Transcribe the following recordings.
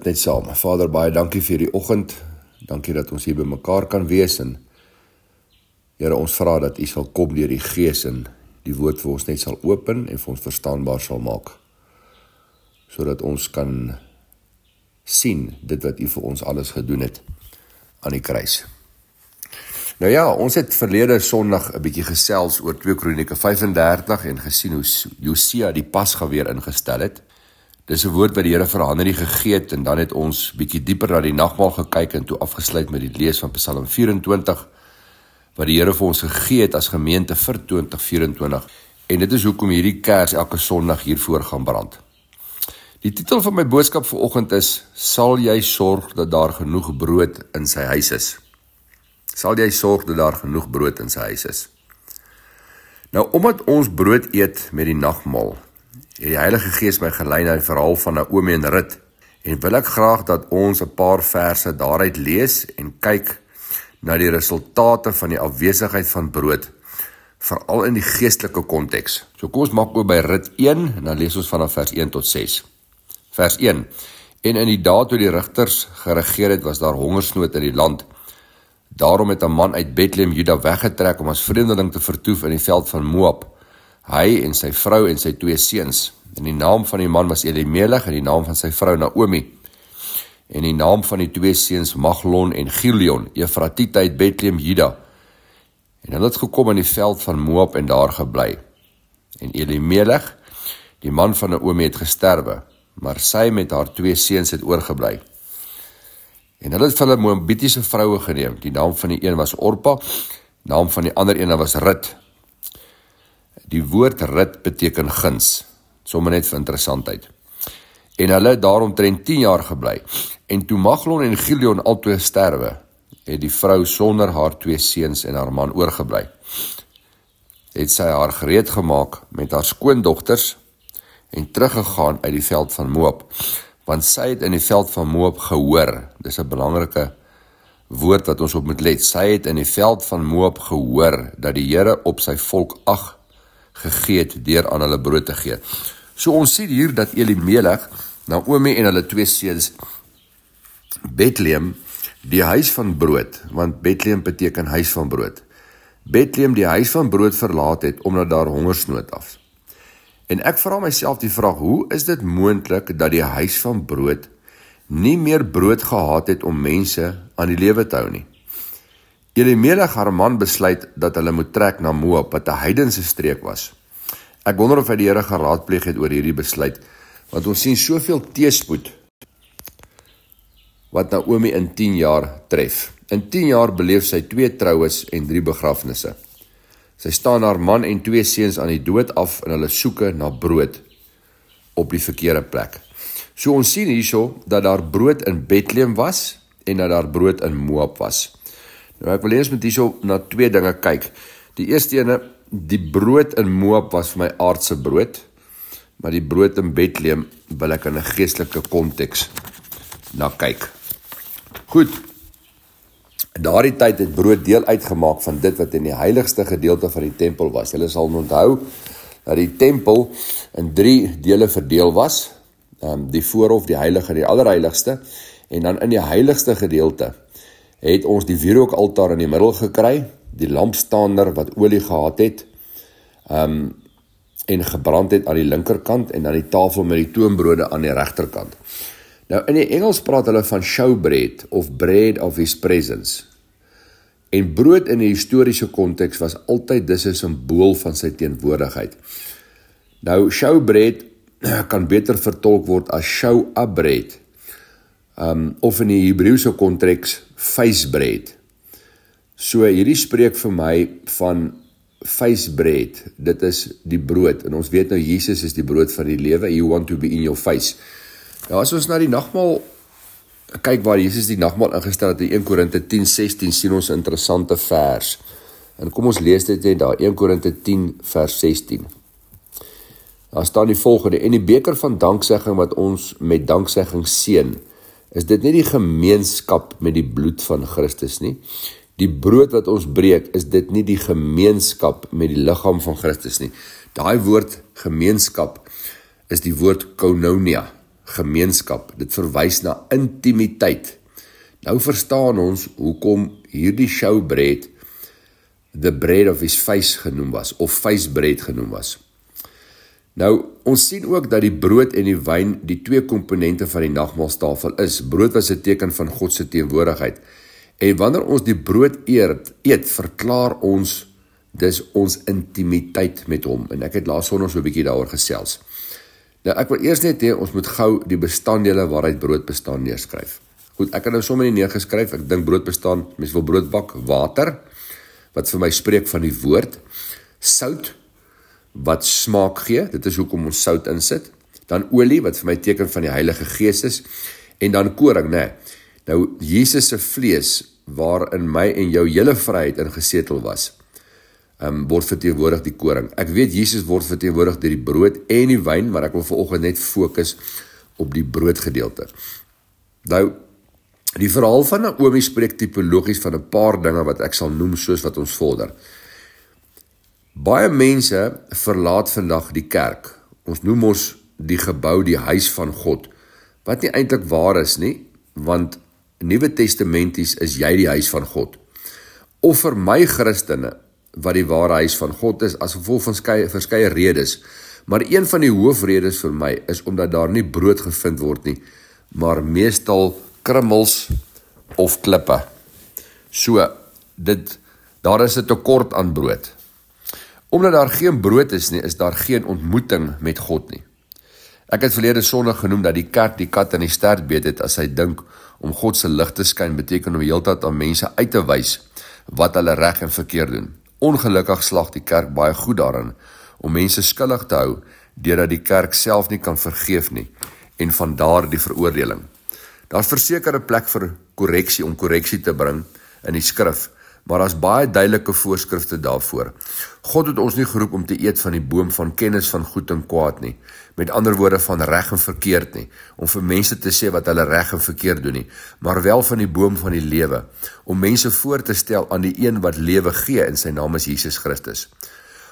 Bid net saam. Vader, baie dankie vir hierdie oggend. Dankie dat ons hier by mekaar kan wees en Here, ons vra dat U sal kom deur die Gees en die woord vir ons net sal open en vir ons verstaanbaar sal maak. Sodat ons kan sien dit wat U vir ons alles gedoen het aan die kruis. Nou ja, ons het verlede Sondag 'n bietjie gesels oor 2 Kronieke 35 en gesien hoe Josia die Pasga weer ingestel het. Dis 'n woord wat die Here vir Hanrie gegee het en dan het ons bietjie dieper na die nagmaal gekyk en toe afgesluit met die lees van Psalm 24 wat die Here vir ons gegee het as gemeente vir 2024. En dit is hoekom hierdie kers elke Sondag hier voor gaan brand. Die titel van my boodskap vir oggend is: Sal jy sorg dat daar genoeg brood in sy huis is? Sal jy sorg dat daar genoeg brood in sy huis is? Nou omdat ons brood eet met die nagmaal, het die Heilige Gees my gelei na die verhaal van Naomi en Rut en wil ek graag dat ons 'n paar verse daaruit lees en kyk na die resultate van die afwesigheid van brood veral in die geestelike konteks. So kom ons maak oop by Rut 1 en dan lees ons vanaf vers 1 tot 6. Vers 1. En in die dae toe die rigters geregeer het, was daar hongersnood in die land. Daarom het 'n man uit Bethlehem Juda weggetrek om as vreemdeling te vertoef in die veld van Moab. Hy en sy vrou en sy twee seuns. En die naam van die man was Elimelech en die naam van sy vrou Naomi en die naam van die twee seuns Maglon en Gileon, Efratiete uit Bethlehem Juda. En hulle het gekom in die veld van Moab en daar gebly. En Elimelech, die man van Naomi het gesterwe, maar sy met haar twee seuns het oorgebly. En hulle het vir hulle Moabitiese vroue geneem. Die naam van die een was Orpa, naam van die ander een was Rut. Die woord Rut beteken guns. Sommige net vir interessantheid en hulle het daaromtrent 10 jaar gebly. En toe Maglon en Gileon albei sterwe, het die vrou sonder haar twee seuns en haar man oorgebly. Het sy haar gereed gemaak met haar skoondogters en teruggegaan uit die veld van Moab, want sy het in die veld van Moab gehoor. Dis 'n belangrike woord wat ons op moet let. Sy het in die veld van Moab gehoor dat die Here op sy volk ag gegee het deur aan hulle brood te gee. So ons sien hier dat Elimelech Naomi en hulle twee seuns Bethlehem die huis van brood want Bethlehem beteken huis van brood. Bethlehem die huis van brood verlaat het omdat daar hongersnood af. En ek vra myself die vraag, hoe is dit moontlik dat die huis van brood nie meer brood gehad het om mense aan die lewe te hou nie? Elimelech haar man besluit dat hulle moet trek na Moab wat 'n heidense streek was. Ek wonder of hy die Here geraadpleeg het oor hierdie besluit want ons sien soveel teespoed wat Naomi in 10 jaar tref. In 10 jaar beleef sy twee troues en drie begrafnisse. Sy staan haar man en twee seuns aan die dood af in hulle soeke na brood op die verkeerde plek. So ons sien hierso dat daar brood in Bethlehem was en dat daar brood in Moab was. Nou ek wil eers met hierso na twee dinge kyk. Die eerste ene, die brood in Moab was vir my aardse brood maar die brood in Bethlehem wil ek in 'n geestelike konteks na kyk. Goed. Daardie tyd het brood deel uitgemaak van dit wat in die heiligste gedeelte van die tempel was. Hulle sal onthou dat die tempel in 3 dele verdeel was. Ehm um, die voorhof, die heilige die allerheiligste en dan in die heiligste gedeelte het ons die wierookaltaar in die middel gekry, die lampstander wat olie gehad het. Ehm um, en gebrand het aan die linkerkant en dan die tafel met die toonbrode aan die regterkant. Nou in die Engels praat hulle van showbread of bread of his presence. En brood in die historiese konteks was altyd dis 'n simbool van sy teenwoordigheid. Nou showbread kan beter vertolk word as show up bread. Um of in die Hebreëse konteks face bread. So hierdie spreek vir my van face bread. Dit is die brood en ons weet nou Jesus is die brood van die lewe. You want to be in your face. Ja, as ons na die nagmaal kyk waar Jesus die nagmaal ingestel het in 1 Korinte 10:16 sien ons 'n interessante vers. En kom ons lees dit net daar 1 Korinte 10 vers 16. Daar staan die volgende: En die beker van danksegging wat ons met danksegging seën, is dit nie die gemeenskap met die bloed van Christus nie? die brood wat ons breek, is dit nie die gemeenskap met die liggaam van Christus nie. Daai woord gemeenskap is die woord koinonia, gemeenskap. Dit verwys na intimiteit. Nou verstaan ons hoekom hierdie showbread the bread of his face genoem was of face bread genoem was. Nou, ons sien ook dat die brood en die wyn die twee komponente van die nagmaaltafel is. Brood was 'n teken van God se teenwoordigheid. En wanneer ons die brood eet, eet, verklaar ons dis ons intimiteit met hom. En ek het laas Sondag so 'n bietjie daaroor gesels. Nou ek wil eers net hê ons moet gou die bestanddele waaruit brood bestaan neerskryf. Goed, ek het nou sommer nie neergeskryf. Ek dink brood bestaan, mens wil brood bak, water wat vir my spreek van die woord, sout wat smaak gee, dit is hoekom ons sout insit, dan olie wat vir my teken van die Heilige Gees is en dan koring, nê. Nee. Nou Jesus se vlees waarin my en jou hele vryheid ingesetel was. Ehm um, word verteenwoordig die koring. Ek weet Jesus word verteenwoordig deur die brood en die wyn, maar ek wil vanoggend net fokus op die broodgedeelte. Nou Die verhaal van Naomi spreek tipologies van 'n paar dinge wat ek sal noem soos wat ons vorder. Baie mense verlaat vandag die kerk. Ons noem ons die gebou die huis van God. Wat nie eintlik waar is nie, want Nuwe Testamenties is jy die huis van God. Of vir my Christene wat die ware huis van God is as gevolg van skei verskeie redes. Maar een van die hoofredes vir my is omdat daar nie brood gevind word nie, maar meestal krummels of klippe. So dit daar is 'n tekort aan brood. Omdat daar geen brood is nie, is daar geen ontmoeting met God nie. Ek het verlede Sondag genoem dat die kerk die kat in die stert beet het as hy dink om God se lig te skyn beteken om heeltyd aan mense uit te wys wat hulle reg en verkeerd doen. Ongelukkig slag die kerk baie goed daarin om mense skuldig te hou deurdat die kerk self nie kan vergeef nie en van daar die veroordeling. Daar's verseker 'n plek vir korreksie om korreksie te bring in die skrif, maar daar's baie duidelike voorskrifte daarvoor. God het ons nie geroep om te eet van die boom van kennis van goed en kwaad nie, met ander woorde van reg en verkeerd nie, om vir mense te sê wat hulle reg en verkeerd doen nie, maar wel van die boom van die lewe, om mense voor te stel aan die een wat lewe gee en sy naam is Jesus Christus.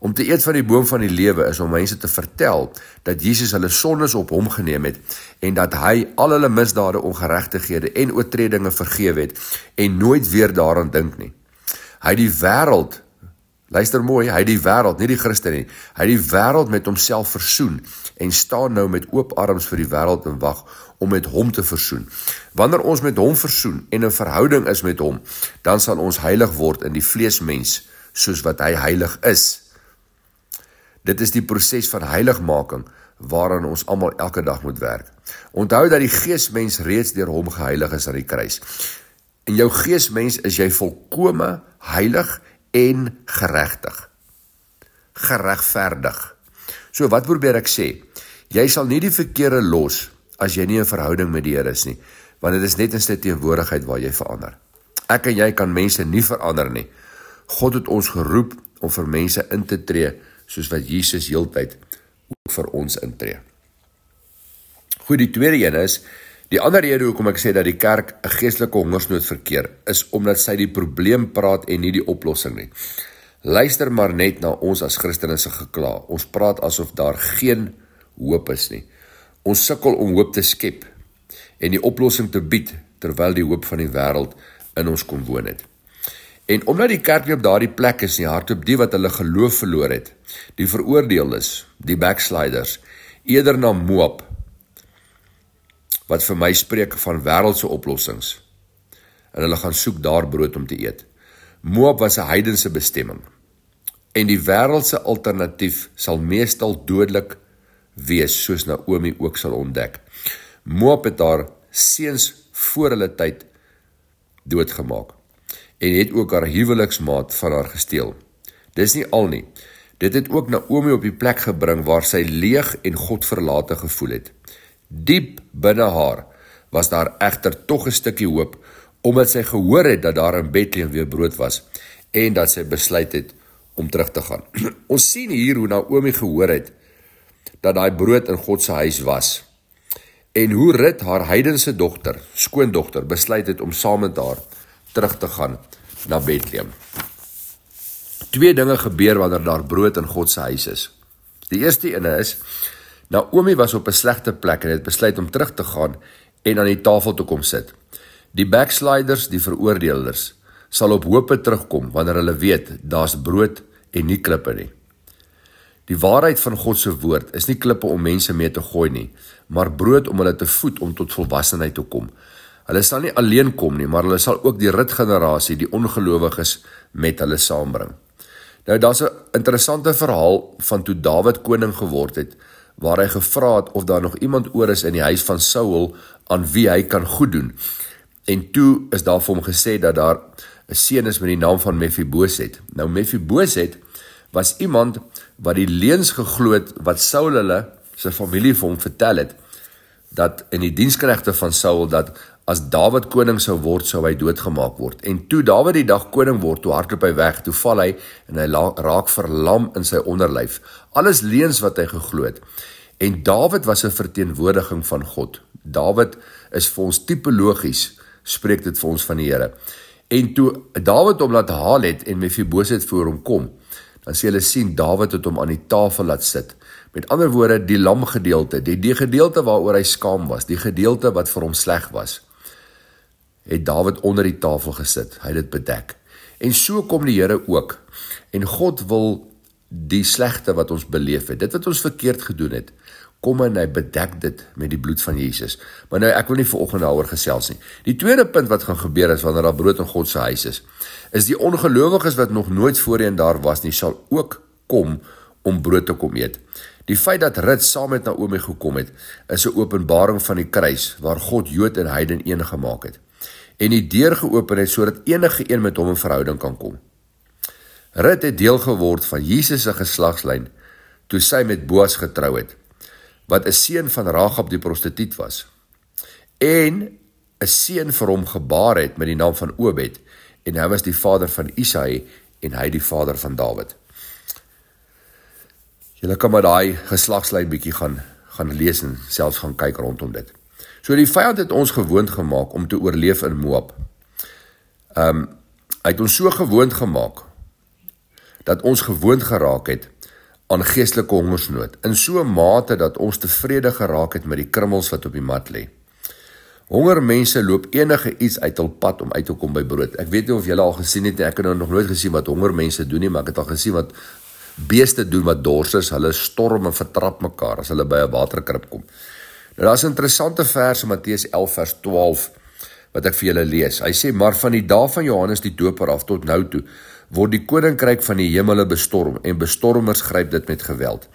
Om te eet van die boom van die lewe is om mense te vertel dat Jesus hulle sondes op hom geneem het en dat hy al hulle misdade, ongeregtighede en oortredinge vergewe het en nooit weer daaraan dink nie. Hy die wêreld Luister mooi, hy die wêreld, nie die Christen nie. Hy die wêreld met homself versoen en staan nou met oop arms vir die wêreld en wag om met hom te versoen. Wanneer ons met hom versoen en 'n verhouding is met hom, dan sal ons heilig word in die vleesmens soos wat hy heilig is. Dit is die proses van heiligmaking waaraan ons almal elke dag moet werk. Onthou dat die geesmens reeds deur hom geheilig is aan die kruis. In jou geesmens is jy volkome heilig en geregtig. Geregverdig. So wat probeer ek sê? Jy sal nie die verkeerde los as jy nie 'n verhouding met die Here is nie, want dit is net in sy teenwoordigheid waar jy verander. Ek en jy kan mense nie verander nie. God het ons geroep om vir mense in te tree soos wat Jesus heeltyd ook vir ons intree. Goed, die tweede een is die ander rede hoekom ek sê dat die kerk 'n geestelike hongersnood verkeer is omdat sy die probleem praat en nie die oplossing nie. Luister maar net na ons as Christene se gekla. Ons praat asof daar geen hoop is nie. Ons sukkel om hoop te skep en die oplossing te bied terwyl die hoop van die wêreld in ons kom woon het. En omdat die kerk nie op daardie plek is nie, hardop die wat hulle geloof verloor het, die veroordeeldes, die backsliders, eerder na Moab wat vir my spreek van wêreldse oplossings. En hulle gaan soek daar brood om te eet. Moab was 'n heidense bestemming. En die wêreldse alternatief sal meestal dodelik wees, soos Naomi ook sal ontdek. Moab het haar seuns voor hulle tyd doodgemaak en het ook haar huweliksmaat van haar gesteel. Dis nie al nie. Dit het ook Naomi op die plek gebring waar sy leeg en God verlate gevoel het. Diep binne haar was daar egter tog 'n stukkie hoop omdat sy gehoor het dat daar in Bethlehem weer brood was en dat sy besluit het om terug te gaan. Ons sien hier hoe Naomi gehoor het dat daai brood in God se huis was en hoe Rut haar heidense dogter, skoondogter, besluit het om saam met haar terug te gaan na Bethlehem. Twee dinge gebeur wanneer daar brood in God se huis is. Die eerste een is Naomi was op 'n slegte plek en het besluit om terug te gaan en aan die tafel te kom sit. Die backsliders, die veroordelers, sal op hoop terugkom wanneer hulle weet daar's brood en nie klippe nie. Die waarheid van God se woord is nie klippe om mense mee te gooi nie, maar brood om hulle te voed om tot volwassenheid te kom. Hulle sal nie alleen kom nie, maar hulle sal ook die ritgenerasie, die ongelowiges met hulle saambring. Nou daar's 'n interessante verhaal van toe Dawid koning geword het waar hy gevra het of daar nog iemand oor is in die huis van Saul aan wie hy kan goed doen. En toe is daar vir hom gesê dat daar 'n seun is met die naam van Mephiboset. Nou Mephiboset was iemand wat die leuns geglo het wat Saul hulle sy familie vir hom vertel het dat in die diensknegte van Saul dat as Dawid koning sou word sou hy doodgemaak word. En toe Dawid die dag koning word, toe hardloop hy weg, toe val hy en hy raak verlam in sy onderlyf. Alles leuns wat hy geglo het. En Dawid was 'n verteenwoordiging van God. Dawid is vir ons tipologies spreek dit vir ons van die Here. En toe Dawid hom laat haal het en Mephiboset voor hom kom, dan sê hulle sien Dawid het hom aan die tafel laat sit. Met ander woorde, die lam gedeelte, die die gedeelte waaroor hy skaam was, die gedeelte wat vir hom sleg was, het Dawid onder die tafel gesit. Hy het dit bedek. En so kom die Here ook. En God wil die slegte wat ons beleef het, dit wat ons verkeerd gedoen het, kom en hy bedek dit met die bloed van Jesus. Maar nou ek wil nie vanoggend daaroor gesels nie. Die tweede punt wat gaan gebeur is wanneer daar brood in God se huis is, is die ongelowiges wat nog nooit voorheen daar was nie, sal ook kom om brood te kom eet. Die feit dat Rut saam met Naomi gekom het, is 'n openbaring van die kruis waar God Jood en heiden een gemaak het en die deur geopen het sodat enige een met hom in verhouding kan kom. Rut het deel geword van Jesus se geslagslyn toe sy met Boas getrou het wat 'n seun van Ragab die prostituut was en 'n seun vir hom gebaar het met die naam van Obed en hy was die vader van Isaai en hy die vader van Dawid. Julle kan maar daai geslagslyn bietjie gaan gaan lees en selfs gaan kyk rondom dit. So die vyand het ons gewoond gemaak om te oorleef in Moab. Ehm um, hy het ons so gewoond gemaak dat ons gewoond geraak het aan geestelike hongersnood in so 'n mate dat ons tevrede geraak het met die krummels wat op die mat lê. Honger mense loop enige iets uit hul pad om uit te kom by brood. Ek weet nie of julle al gesien het nie, ek het nou nog nooit gesien wat honger mense doen nie, maar ek het al gesien wat beeste doen wat dors is. Hulle storm en vertrap mekaar as hulle by 'n waterkrib kom. Nou daar's 'n interessante vers in Matteus 11 vers 12 wat ek vir julle lees. Hy sê: "Maar van die dae van Johannes die Doper af tot nou toe word die koninkryk van die hemele bestorm en bestormers gryp dit met geweld.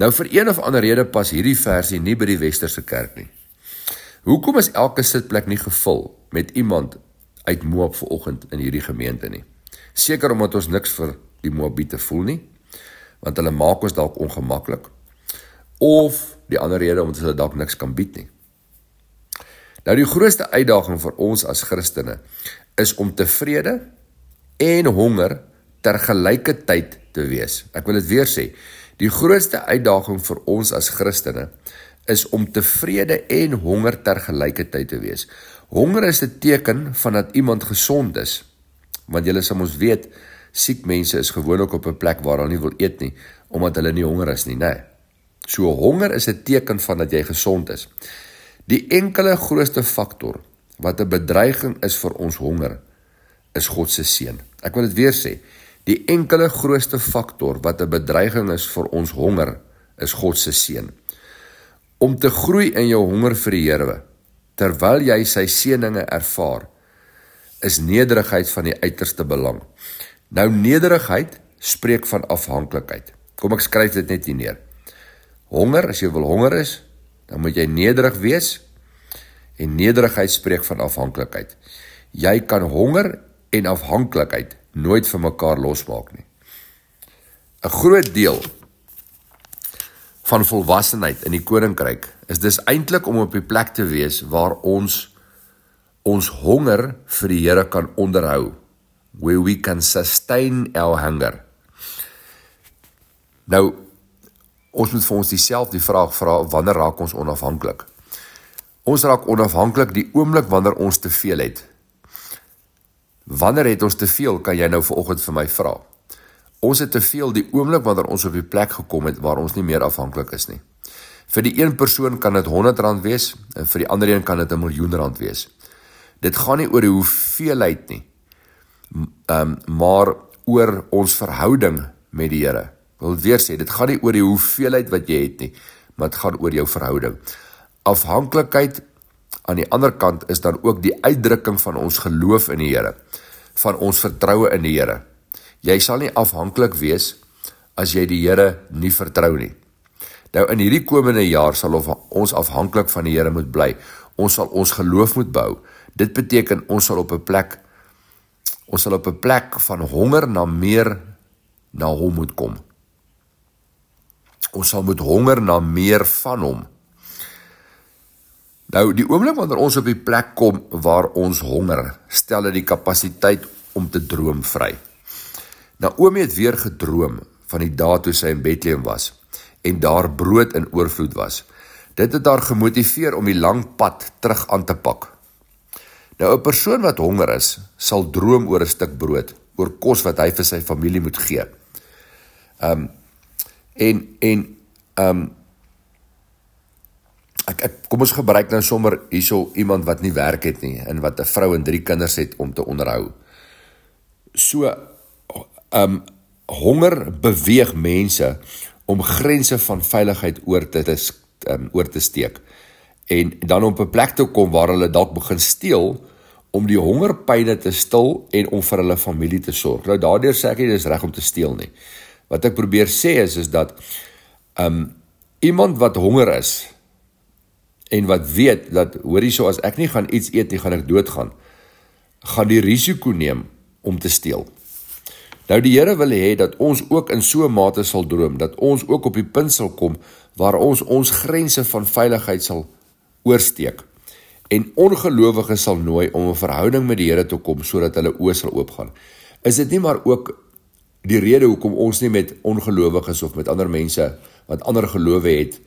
Nou vir een of ander rede pas hierdie versie nie by die westerse kerk nie. Hoekom is elke sitplek nie gevul met iemand uit Moab vanoggend in hierdie gemeente nie? Seker omdat ons niks vir die Moabiete voel nie, want hulle maak ons dalk ongemaklik of die ander rede omdat hulle dalk niks kan bied nie. Nou die grootste uitdaging vir ons as Christene is om tevrede en honger tergelykertyd te wees. Ek wil dit weer sê. Die grootste uitdaging vir ons as Christene is om tevrede en honger tergelykertyd te wees. Honger is 'n teken van dat iemand gesond is. Want julle sal mos weet, siek mense is gewoonlik op 'n plek waar hulle nie wil eet nie omdat hulle nie honger is nie, né? Nee. So honger is 'n teken van dat jy gesond is. Die enkele grootste faktor wat 'n bedreiging is vir ons honger is God se seën. Ek wil dit weer sê. Die enkele grootste faktor wat 'n bedreiging is vir ons honger is God se seën. Om te groei in jou honger vir die Here terwyl jy sy seëninge ervaar, is nederigheid van die uiterste belang. Nou nederigheid spreek van afhanklikheid. Kom ek skryf dit net hier neer. Honger, as jy wil honger is, dan moet jy nederig wees. En nederigheid spreek van afhanklikheid. Jy kan honger en afhanklikheid nooit vir mekaar losmaak nie. 'n Groot deel van volwassenheid in die koninkryk is dis eintlik om op die plek te wees waar ons ons honger vir die Here kan onderhou where we can sustain our hunger. Nou ons moet vir ons dieselfde die vraag vra wanneer raak ons onafhanklik? Ons raak onafhanklik die oomblik wanneer ons te veel het. Wanneer het ons te veel kan jy nou vanoggend vir my vra? Ons het te veel die oomblik wanneer ons op die plek gekom het waar ons nie meer afhanklik is nie. Vir die een persoon kan dit R100 wees en vir die ander een kan dit 'n miljoen rand wees. Dit gaan nie oor die hoeveelheid nie. Ehm um, maar oor ons verhouding met die Here. Wil weer sê, dit gaan nie oor die hoeveelheid wat jy het nie, maar dit gaan oor jou verhouding. Afhanklikheid aan die ander kant is dan ook die uitdrukking van ons geloof in die Here, van ons vertroue in die Here. Jy sal nie afhanklik wees as jy die Here nie vertrou nie. Nou in hierdie komende jaar sal ons afhanklik van die Here moet bly. Ons sal ons geloof moet bou. Dit beteken ons sal op 'n plek ons sal op 'n plek van honger na meer na hom moet kom. Ons sal moet honger na meer van hom. Nou die oomblik wanneer ons op die plek kom waar ons honger, stel dit die kapasiteit om te droom vry. Naomi het weer gedroom van die dae toe sy in Bethlehem was en daar brood in oorvloed was. Dit het haar gemotiveer om die lang pad terug aan te pak. Nou 'n persoon wat honger is, sal droom oor 'n stuk brood, oor kos wat hy vir sy familie moet gee. Um en en um ek, ek kom ons gebruik nou sommer hierso iemand wat nie werk het nie en wat 'n vrou en drie kinders het om te onderhou. So um honger beweeg mense om grense van veiligheid oor te um, oor te steek en dan op 'n plek te kom waar hulle dalk begin steel om die hongerpyne te stil en om vir hulle familie te sorg. Nou daardeur sê ek nie dis reg om te steel nie. Wat ek probeer sê is is dat um iemand wat honger is en wat weet dat hoorie so as ek nie gaan iets eet nie, gaan ek doodgaan, gaan die risiko neem om te steel. Nou die Here wil hê dat ons ook in so 'n mate sal droom dat ons ook op die punt sal kom waar ons ons grense van veiligheid sal oorsteek en ongelowiges sal nooi om 'n verhouding met die Here te kom sodat hulle oë sal oopgaan. Is dit nie maar ook die rede hoekom ons nie met ongelowiges of met ander mense wat ander gelowe het,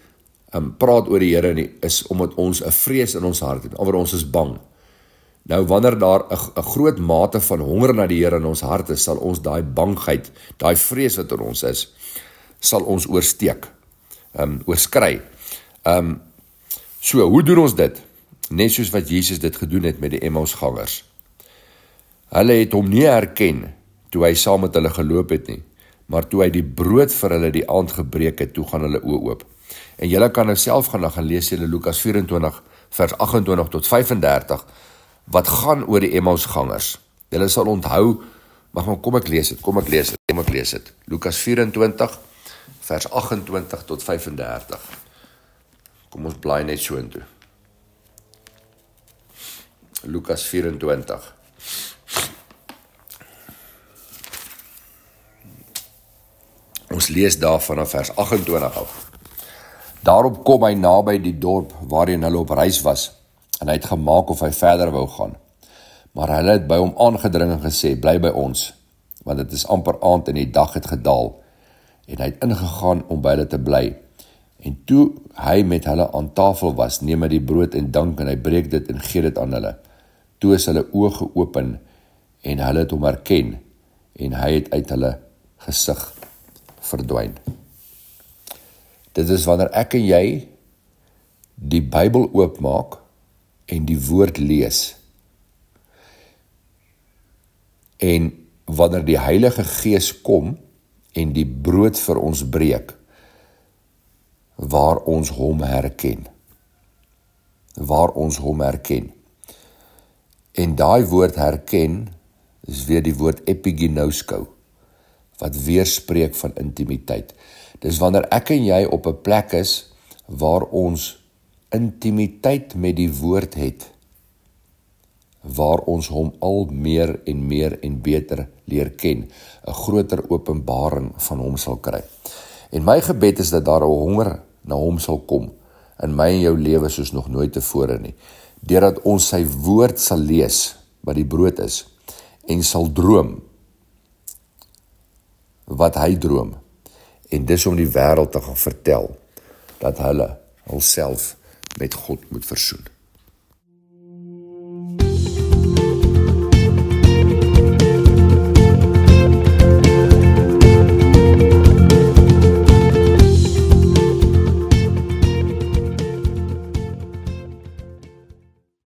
um, praat oor die Here nie, is omdat ons 'n vrees in ons hart het, oor ons is bang. Nou wanneer daar 'n groot mate van honger na die Here in ons harte sal ons daai bangheid, daai vrees wat in ons is, sal ons oorsteek. Ehm um, oorskry. Ehm um, so, hoe doen ons dit? Net soos wat Jesus dit gedoen het met die Emmausgangers. Hulle het hom nie herken toe hy saam met hulle geloop het nie, maar toe hy die brood vir hulle die aand gebreek het, toe gaan hulle oop. En julle kan nou self gaan, gaan lees julle Lukas 24 vers 28 tot 35 wat gaan oor die Emmausgangers. Julle sal onthou, maar kom ek lees dit, kom ek lees dit, kom ek lees dit. Lukas 24 vers 28 tot 35. Kom ons bly net so intoe. Lukas 24 Ons lees daarvan af vers 28 af. Daarop kom hy naby die dorp waarheen hulle op reis was en hy het gemaak of hy verder wou gaan. Maar hulle het by hom aangedring en gesê: "Bly by ons, want dit is amper aand en die dag het gedaal." En hy het ingegaan om by hulle te bly. En toe hy met hulle aan tafel was, neem hy die brood en dank en hy breek dit en gee dit aan hulle. Toe is hulle oë geopen en hulle het hom herken en hy het uit hulle gesig verdwyn. Dit is wanneer ek en jy die Bybel oopmaak en die woord lees. En wanneer die Heilige Gees kom en die brood vir ons breek waar ons hom herken. Waar ons hom herken. En daai woord herken is weer die woord epigenoskou wat weerspreek van intimiteit. Dis wanneer ek en jy op 'n plek is waar ons intimiteit met die woord het waar ons hom al meer en meer en beter leer ken, 'n groter openbaring van hom sal kry. En my gebed is dat daar 'n honger na hom sal kom in my en jou lewe soos nog nooit tevore nie. Deurdat ons sy woord sal lees wat die brood is en sal droom wat hy droom en dis om die wêreld te gaan vertel dat hulle hulself met God moet versoen.